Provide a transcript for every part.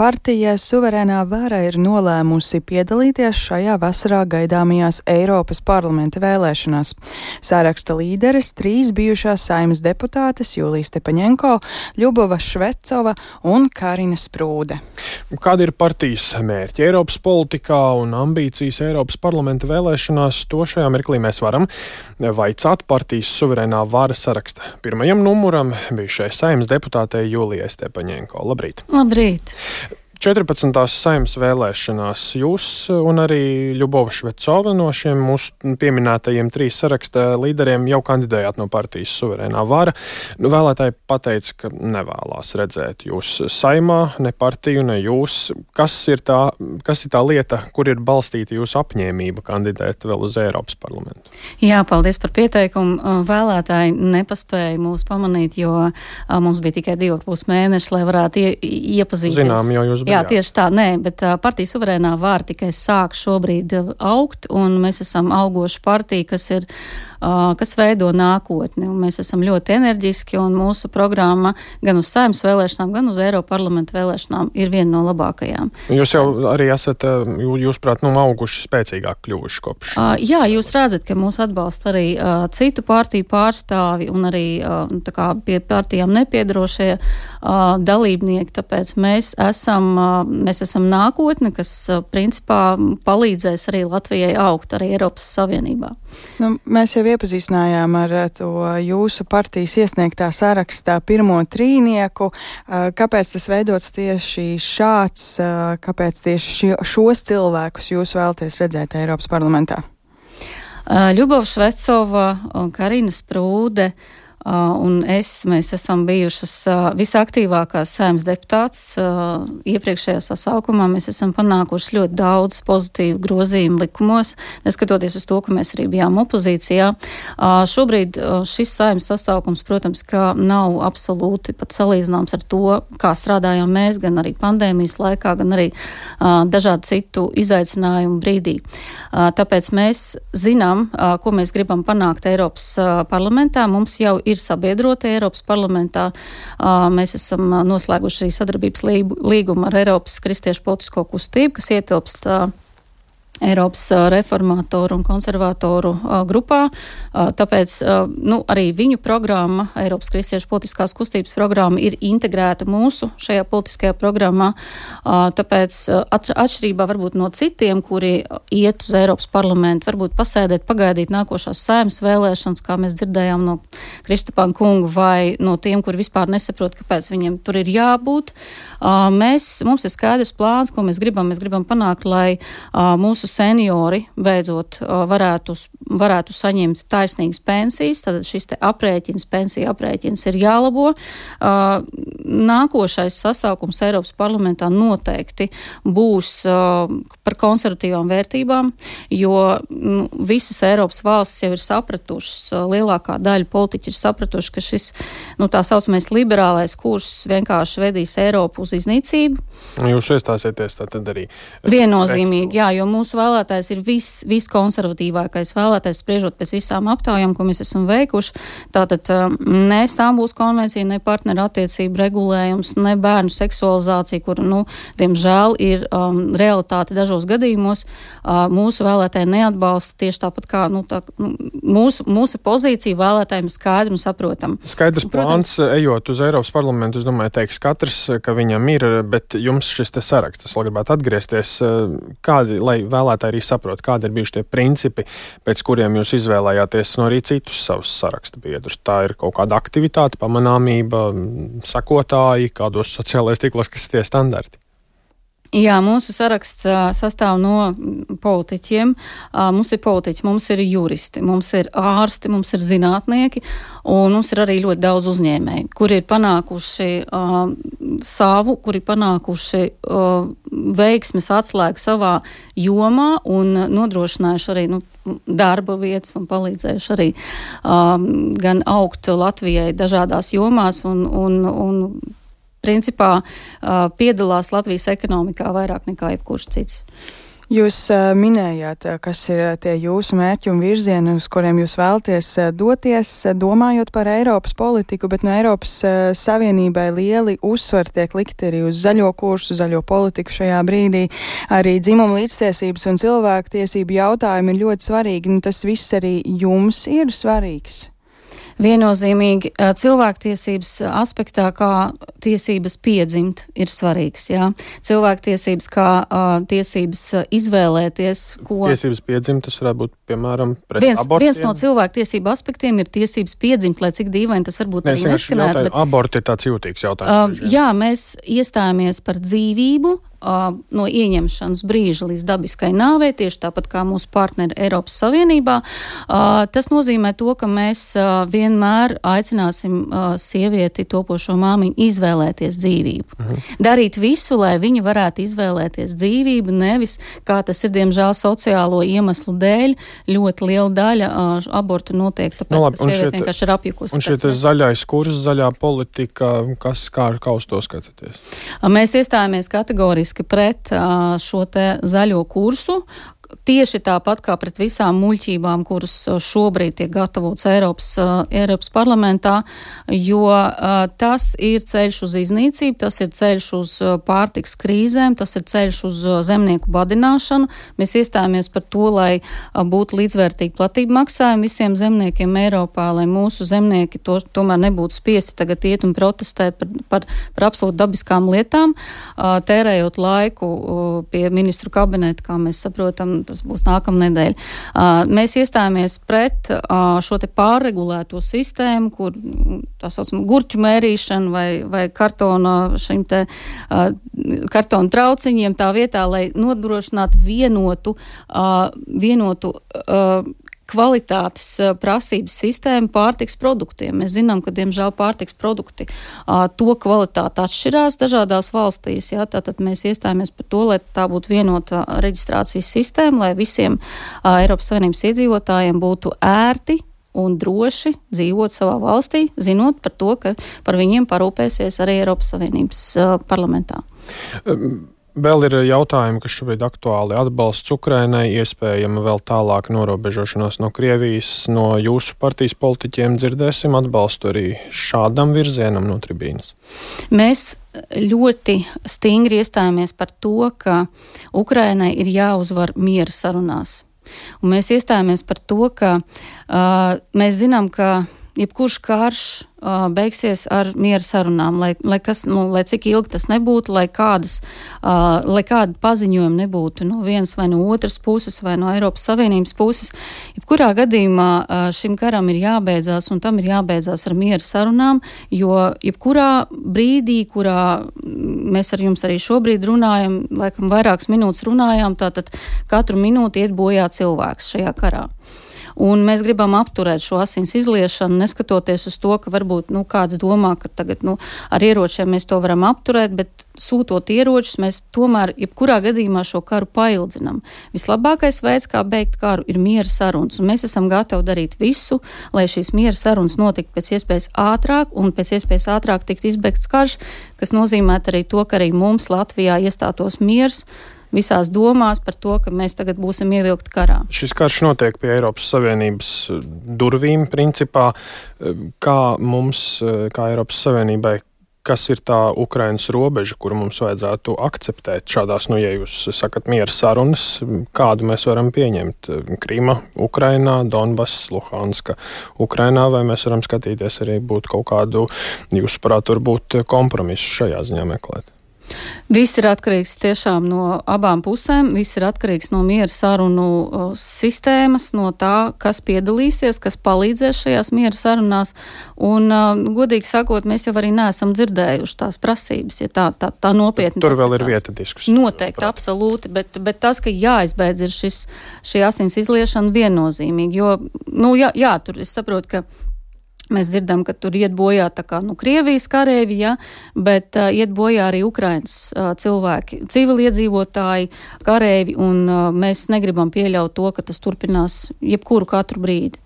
partija suverēnā vara ir nolēmusi piedalīties šajā vasarā gaidāmajās Eiropas parlamenta vēlēšanās. Sāraksta līderes trīs bijušās saimas deputātes Jūlijas Tepaņenko, Ļubova Švecova un Karina Sprūde. Kāda ir partijas mērķi Eiropas politikā un ambīcijas Eiropas parlamenta vēlēšanās? To šajā mirklī mēs varam vaicāt partijas suverēnā vara saraksta pirmajam numuram bijušai saimas deputātei Jūlijai Stepaņenko. Labrīt! Labrīt! 14. saimnes vēlēšanās jūs un arī Ļubova Švecova no šiem mūsu pieminētajiem trīs saraksta līderiem jau kandidējāt no partijas suverēnā vara. Nu, vēlētāji pateica, ka nevēlās redzēt jūs saimā, ne partiju, ne jūs. Kas ir tā, kas ir tā lieta, kur ir balstīta jūsu apņēmība kandidēt vēl uz Eiropas parlamentu? Jā, paldies par pieteikumu. Vēlētāji nepaspēja mūs pamanīt, jo mums bija tikai divi pus mēneši, lai varētu ie, iepazīties. Zinām, jo jūs Jā, tieši tā, nē, bet partija suverēnā vāra tikai sāk šobrīd augt, un mēs esam augoša partija, kas ir kas veido nākotni. Un mēs esam ļoti enerģiski, un mūsu programma gan uz saimnes vēlēšanām, gan uz Eiropa parlamenta vēlēšanām ir viena no labākajām. Jūs jau arī esat, jūs prāt, nu, auguši spēcīgāk kļuvuši kopš. Jā, jūs redzat, ka mūs atbalsta arī citu partiju pārstāvi un arī tā kā pie partijām nepiedarošie dalībnieki, tāpēc mēs esam, mēs esam nākotne, kas principā palīdzēs arī Latvijai augt arī Eiropas Savienībā. Nu, mēs jau iepazīstinājām ar eh, to jūsu partijas iesniegtā sarakstā pirmo trīnieku. Eh, kāpēc tas veidots tieši šāds, eh, kāpēc tieši šos cilvēkus jūs vēlaties redzēt Eiropas parlamentā? Ļubova Švecova, Karina Sprūde, Uh, un es, mēs esam bijušas uh, visaktīvākās sēmas deputāts. Uh, iepriekšējā sasaukumā mēs esam panākuši ļoti daudz pozitīvu grozījumu likumos, neskatoties uz to, ka mēs arī bijām opozīcijā. Šobrīd šis sēmas sasaukums, protams, ka nav absolūti pat salīdzināms ar to, kā strādājām mēs, gan arī pandēmijas laikā, gan arī dažādu citu izaicinājumu brīdī. Tāpēc mēs zinām, ko mēs gribam panākt Eiropas parlamentā. Mums jau ir sabiedroti Eiropas parlamentā. Mēs esam noslēguši arī sadarbības līgumu ar Eiropas Kristiešu politisko kustību, kas ietilpst Eiropas reformātoru un konservatoru grupā. Tāpēc nu, arī viņu programma, Eiropas kristiešu politiskās kustības programma, ir integrēta mūsu šajā politiskajā programmā. Tāpēc atšķirībā varbūt no citiem, kuri iet uz Eiropas parlamentu, varbūt pasēdēt, pagaidīt nākošās sēmas vēlēšanas, kā mēs dzirdējām no Kristapāna kunga, vai no tiem, kuri vispār nesaprot, kāpēc viņiem tur ir jābūt. Mēs, mums ir skaidrs plāns, ko mēs gribam. Mēs gribam panākt, lai mūsu seniori beidzot varētu, varētu saņemt taisnīgas pensijas, tad šis aprēķins, pensija aprēķins ir jālabo. Nākošais sasaukums Eiropas parlamentā noteikti būs par konservatīvām vērtībām, jo nu, visas Eiropas valstis jau ir sapratušas, lielākā daļa politiķi ir sapratuši, ka šis, nu, tā saucamais liberālais kurs vienkārši vedīs Eiropu uz iznīcību. Jūs iestāsieties tā tad arī. Viennozīmīgi, jā, jo mūsu vēlētājs ir viss, viskonservatīvākais vēlētājs, spriežot pēc visām aptaujām, ko mēs esam veikuši. Tātad um, ne Stambuls konvencija, ne partneru attiecību regulējums, ne bērnu seksualizācija, kur, nu, diemžēl ir um, realitāte dažos gadījumos, uh, mūsu vēlētāji neatbalsta tieši tāpat kā, nu, tā, nu, mūsu, mūsu pozīcija vēlētājiem skaidri un saprotam. Skaidrs un, protams, plāns, ejot uz Eiropas parlamentu, es domāju, teiks katrs, ka viņam ir, bet jums šis te saraksts, es vēl gribētu atgriezties, uh, kādi, lai vēlētāji vēlētāji arī saprot, kādi ir bijuši tie principi, pēc kuriem jūs izvēlējāties no arī citus savus sarakstu biedrus. Tā ir kaut kāda aktivitāte, pamanāmība, sakotāji, kādos sociālajos tīklos, kas ir tie standarti. Jā, mūsu saraksts sastāv no politiķiem. Mums ir politiķi, mums ir juristi, mums ir ārsti, mums ir zinātnieki, un mums ir arī ļoti daudz uzņēmēji, kuri ir panākuši uh, savu, kuri ir panākuši uh, veiksmes atslēgu savā jomā un nodrošinājuši arī nu, darba vietas un palīdzējuši arī um, gan augt Latvijai dažādās jomās un, un, un principā piedalās Latvijas ekonomikā vairāk nekā jebkurš cits. Jūs minējāt, kas ir tie jūsu mērķi un virzieni, uz kuriem jūs vēlaties uh, doties, domājot par Eiropas politiku, bet no Eiropas Savienībai lieli uzsver tiek likt arī uz zaļo kursu, zaļo politiku šajā brīdī. Arī dzimuma līdztiesības un cilvēku tiesību jautājumi ir ļoti svarīgi. Nu, tas viss arī jums ir svarīgs viennozīmīgi cilvēktiesības aspektā, kā tiesības piedzimt, ir svarīgs. Jā. Cilvēktiesības kā uh, tiesības izvēlēties, ko. Tiesības piedzimt, tas varētu būt, piemēram, pret viens, abortiem. viens no cilvēktiesību aspektiem ir tiesības piedzimt, lai cik dīvaini tas varbūt ne, arī neskanētu. Bet... Aborti ir tāds jūtīgs jautājums. Uh, jā, mēs iestājāmies par dzīvību, no ieņemšanas brīža līdz dabiskai nāvei, tieši tāpat kā mūsu partneri Eiropas Savienībā. Tas nozīmē to, ka mēs vienmēr aicināsim sievieti topošo māmiņu izvēlēties dzīvību. Mhm. Darīt visu, lai viņa varētu izvēlēties dzīvību, nevis, kā tas ir, diemžēl, sociālo iemeslu dēļ, ļoti liela daļa abortu notiek, tāpēc, no, nu labi, ka sieviete vienkārši ir apjukusi. Un šeit ir zaļais kurs, zaļā politika, kas kā ar kausto skatāties? Mēs iestājāmies kategoriski pret šo te zaļo kursu, tieši tāpat kā pret visām muļķībām, kuras uh, šobrīd tiek gatavots Eiropas, uh, Eiropas parlamentā, jo uh, tas ir ceļš uz iznīcību, tas ir ceļš uz pārtiks krīzēm, tas ir ceļš uz zemnieku badināšanu. Mēs iestājāmies par to, lai būtu līdzvērtīgi platība maksājumi visiem zemniekiem Eiropā, lai mūsu zemnieki to tomēr nebūtu spiesti tagad iet un protestēt par, par, par absolūti dabiskām lietām, tērējot laiku pie ministru kabineta, kā mēs saprotam, tas būs nākamnedēļ. Mēs iestājāmies pret šo te pārregulēto sistēmu, kur tā saucama gurķu mērīšana vai, vai kartona šim te kartona trauciņiem tā vietā, lai nodrošinātu vienotu, vienotu kvalitātes prasības sistēmu pārtiks produktiem. Mēs zinām, ka, diemžēl, pārtiks produkti to kvalitāte atšķirās dažādās valstīs. Jā, tātad mēs iestājāmies par to, lai tā būtu vienota reģistrācijas sistēma, lai visiem Eiropas Savienības iedzīvotājiem būtu ērti un droši dzīvot savā valstī, zinot par to, ka par viņiem parūpēsies arī Eiropas Savienības parlamentā. Um. Vēl ir jautājumi, kas šobrīd aktuāli atbalsts Ukrainai, iespējama vēl tālāka norobežošanās no Krievijas. No jūsu partijas politiķiem dzirdēsim atbalstu arī šādam virzienam no tribīnas. Mēs ļoti stingri iestājāmies par to, ka Ukrainai ir jāuzvar miera sarunās. Un mēs iestājāmies par to, ka uh, mēs zinām, ka jebkurš karš uh, beigsies ar miera sarunām, lai, lai, kas, nu, lai cik ilgi tas nebūtu, lai, kādas, uh, lai kāda paziņojuma nebūtu no vienas vai no otras puses vai no Eiropas Savienības puses. Jebkurā gadījumā uh, šim karam ir jābeidzās un tam ir jābeidzās ar miera sarunām, jo jebkurā brīdī, kurā mēs ar jums arī šobrīd runājam, laikam vairākas minūtes runājām, tātad katru minūti iet bojā cilvēks šajā karā. Un mēs gribam apturēt šo asins izliešanu, neskatoties uz to, ka varbūt nu, kāds domā, ka tagad nu, ar ieročiem mēs to varam apturēt, bet sūtot ieročus, mēs tomēr jebkurā gadījumā šo karu paildzinām. Vislabākais veids, kā beigt karu, ir miera sarunas, un mēs esam gatavi darīt visu, lai šīs miera sarunas notiktu pēc iespējas ātrāk un pēc iespējas ātrāk tikt izbeigts karš, kas nozīmē arī to, ka arī mums Latvijā iestātos miers visās domās par to, ka mēs tagad būsim ievilkti karā. Šis karš notiek pie Eiropas Savienības eh, durvīm, principā, eh, kā mums, eh, kā Eiropas Savienībai, kas ir tā Ukrainas robeža, kuru mums vajadzētu akceptēt šādās, nu, ja jūs sakat miera sarunas, kādu mēs varam pieņemt? Krīma, Ukrainā, Donbass, Luhanska, Ukrainā, vai mēs varam skatīties arī būt kaut kādu, jūsuprāt, varbūt kompromisu šajā ziņā meklēt? Viss ir atkarīgs tiešām no abām pusēm, viss ir atkarīgs no miera sarunu sistēmas, no tā, kas piedalīsies, kas palīdzēs šajās miera sarunās. Un, godīgi sakot, mēs jau arī neesam dzirdējuši tās prasības, ja tā, tā, tā nopietni. Tur vēl ir vieta diskusija. Noteikti, absolūti, bet, bet tas, ka jāizbeidz ir šis, šī asins izliešana viennozīmīgi, jo, nu, jā, jā, tur es saprotu, ka Mēs dzirdam, ka tur iet bojā tā kā nu, Krievijas karēvi, ja, bet uh, iet bojā arī Ukrainas uh, cilvēki, civiliedzīvotāji, karēvi, un uh, mēs negribam pieļaut to, ka tas turpinās jebkuru katru brīdi.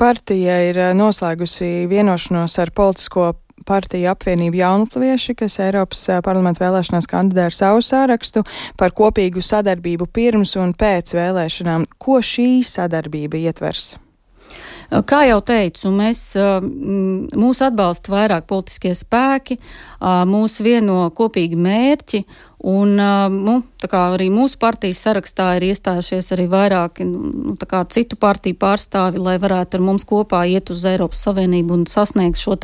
Partija ir noslēgusi vienošanos ar politisko partija apvienība Jaunatvieši, kas Eiropas parlamenta vēlēšanās kandidē ar savu sārakstu par kopīgu sadarbību pirms un pēc vēlēšanām. Ko šī sadarbība ietvers? Kā jau teicu, mēs, mūs atbalsta vairāk politiskie spēki, mūs vieno kopīgi mērķi, Un nu, arī mūsu partijas sarakstā ir iestājušies arī vairāki nu, citu partiju pārstāvi, lai varētu ar mums kopā iet uz Eiropas Savienību un sasniegt šo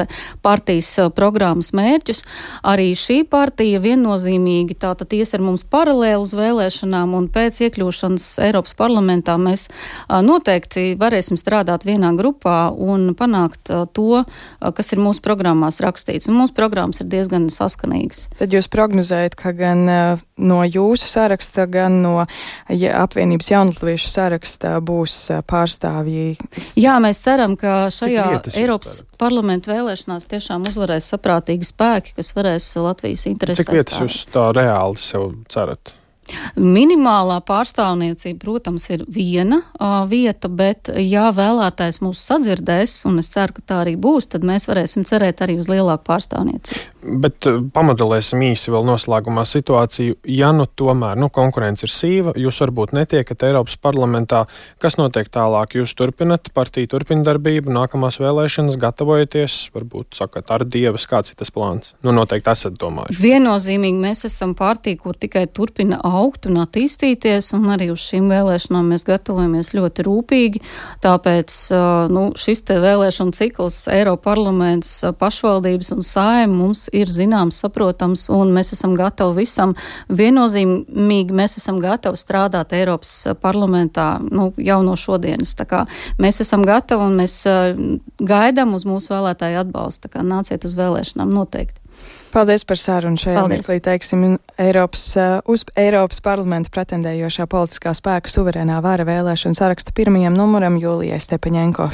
partijas programmas mērķus. Arī šī partija viennozīmīgi tātad ies ar mums paralēli uz vēlēšanām, un pēc iekļūšanas Eiropas parlamentā mēs noteikti varēsim strādāt vienā grupā un panākt to, kas ir mūsu programmās rakstīts. Un mūsu programmas ir diezgan saskanīgas. Tad jūs prognozējat, ka gan gan eh, no jūsu saraksta, gan no ja, apvienības jaunatviešu saraksta būs eh, pārstāvji. Jā, mēs ceram, ka šajā Eiropas parlamentu vēlēšanās tiešām uzvarēs saprātīgi spēki, kas varēs Latvijas interesēs. Cik vietas jūs tā reāli sev cerat? Minimālā pārstāvniecība, protams, ir viena uh, vieta, bet, ja vēlētājs mūs sadzirdēs, un es ceru, ka tā arī būs, tad mēs varēsim cerēt arī uz lielāku pārstāvniecību. Bet pamodelēsim īsi vēl noslēgumā situāciju. Ja nu tomēr nu, konkurence ir sīva, jūs varbūt netiekat Eiropas parlamentā, kas notiek tālāk? Jūs turpinat, partija turpina darbību, nākamās vēlēšanas gatavojaties, varbūt sakat ar dievas, kāds ir tas plāns? Nu, noteikti esat domājuši. Viennozīmīgi mēs esam partija, kur tikai turpina augt un attīstīties, un arī uz šīm vēlēšanām mēs gatavojamies ļoti rūpīgi. Tāpēc nu, šis te vēlēšana cikls, Eiroparlaments, pašvaldības un saima mums ir zināms, saprotams, un mēs esam gatavi visam. Viennozīmīgi mēs esam gatavi strādāt Eiropas parlamentā nu, jau no šodienas. Mēs esam gatavi un mēs gaidām uz mūsu vēlētāju atbalstu. Nāciet uz vēlēšanām noteikti. Paldies par sarunu šajā mirklī. Teiksim, Eiropas, uh, uz Eiropas parlamentu pretendējošā politiskā spēka suverēnā vara vēlēšana saraksta pirmajam numuram Jūlijai Stepaņenko.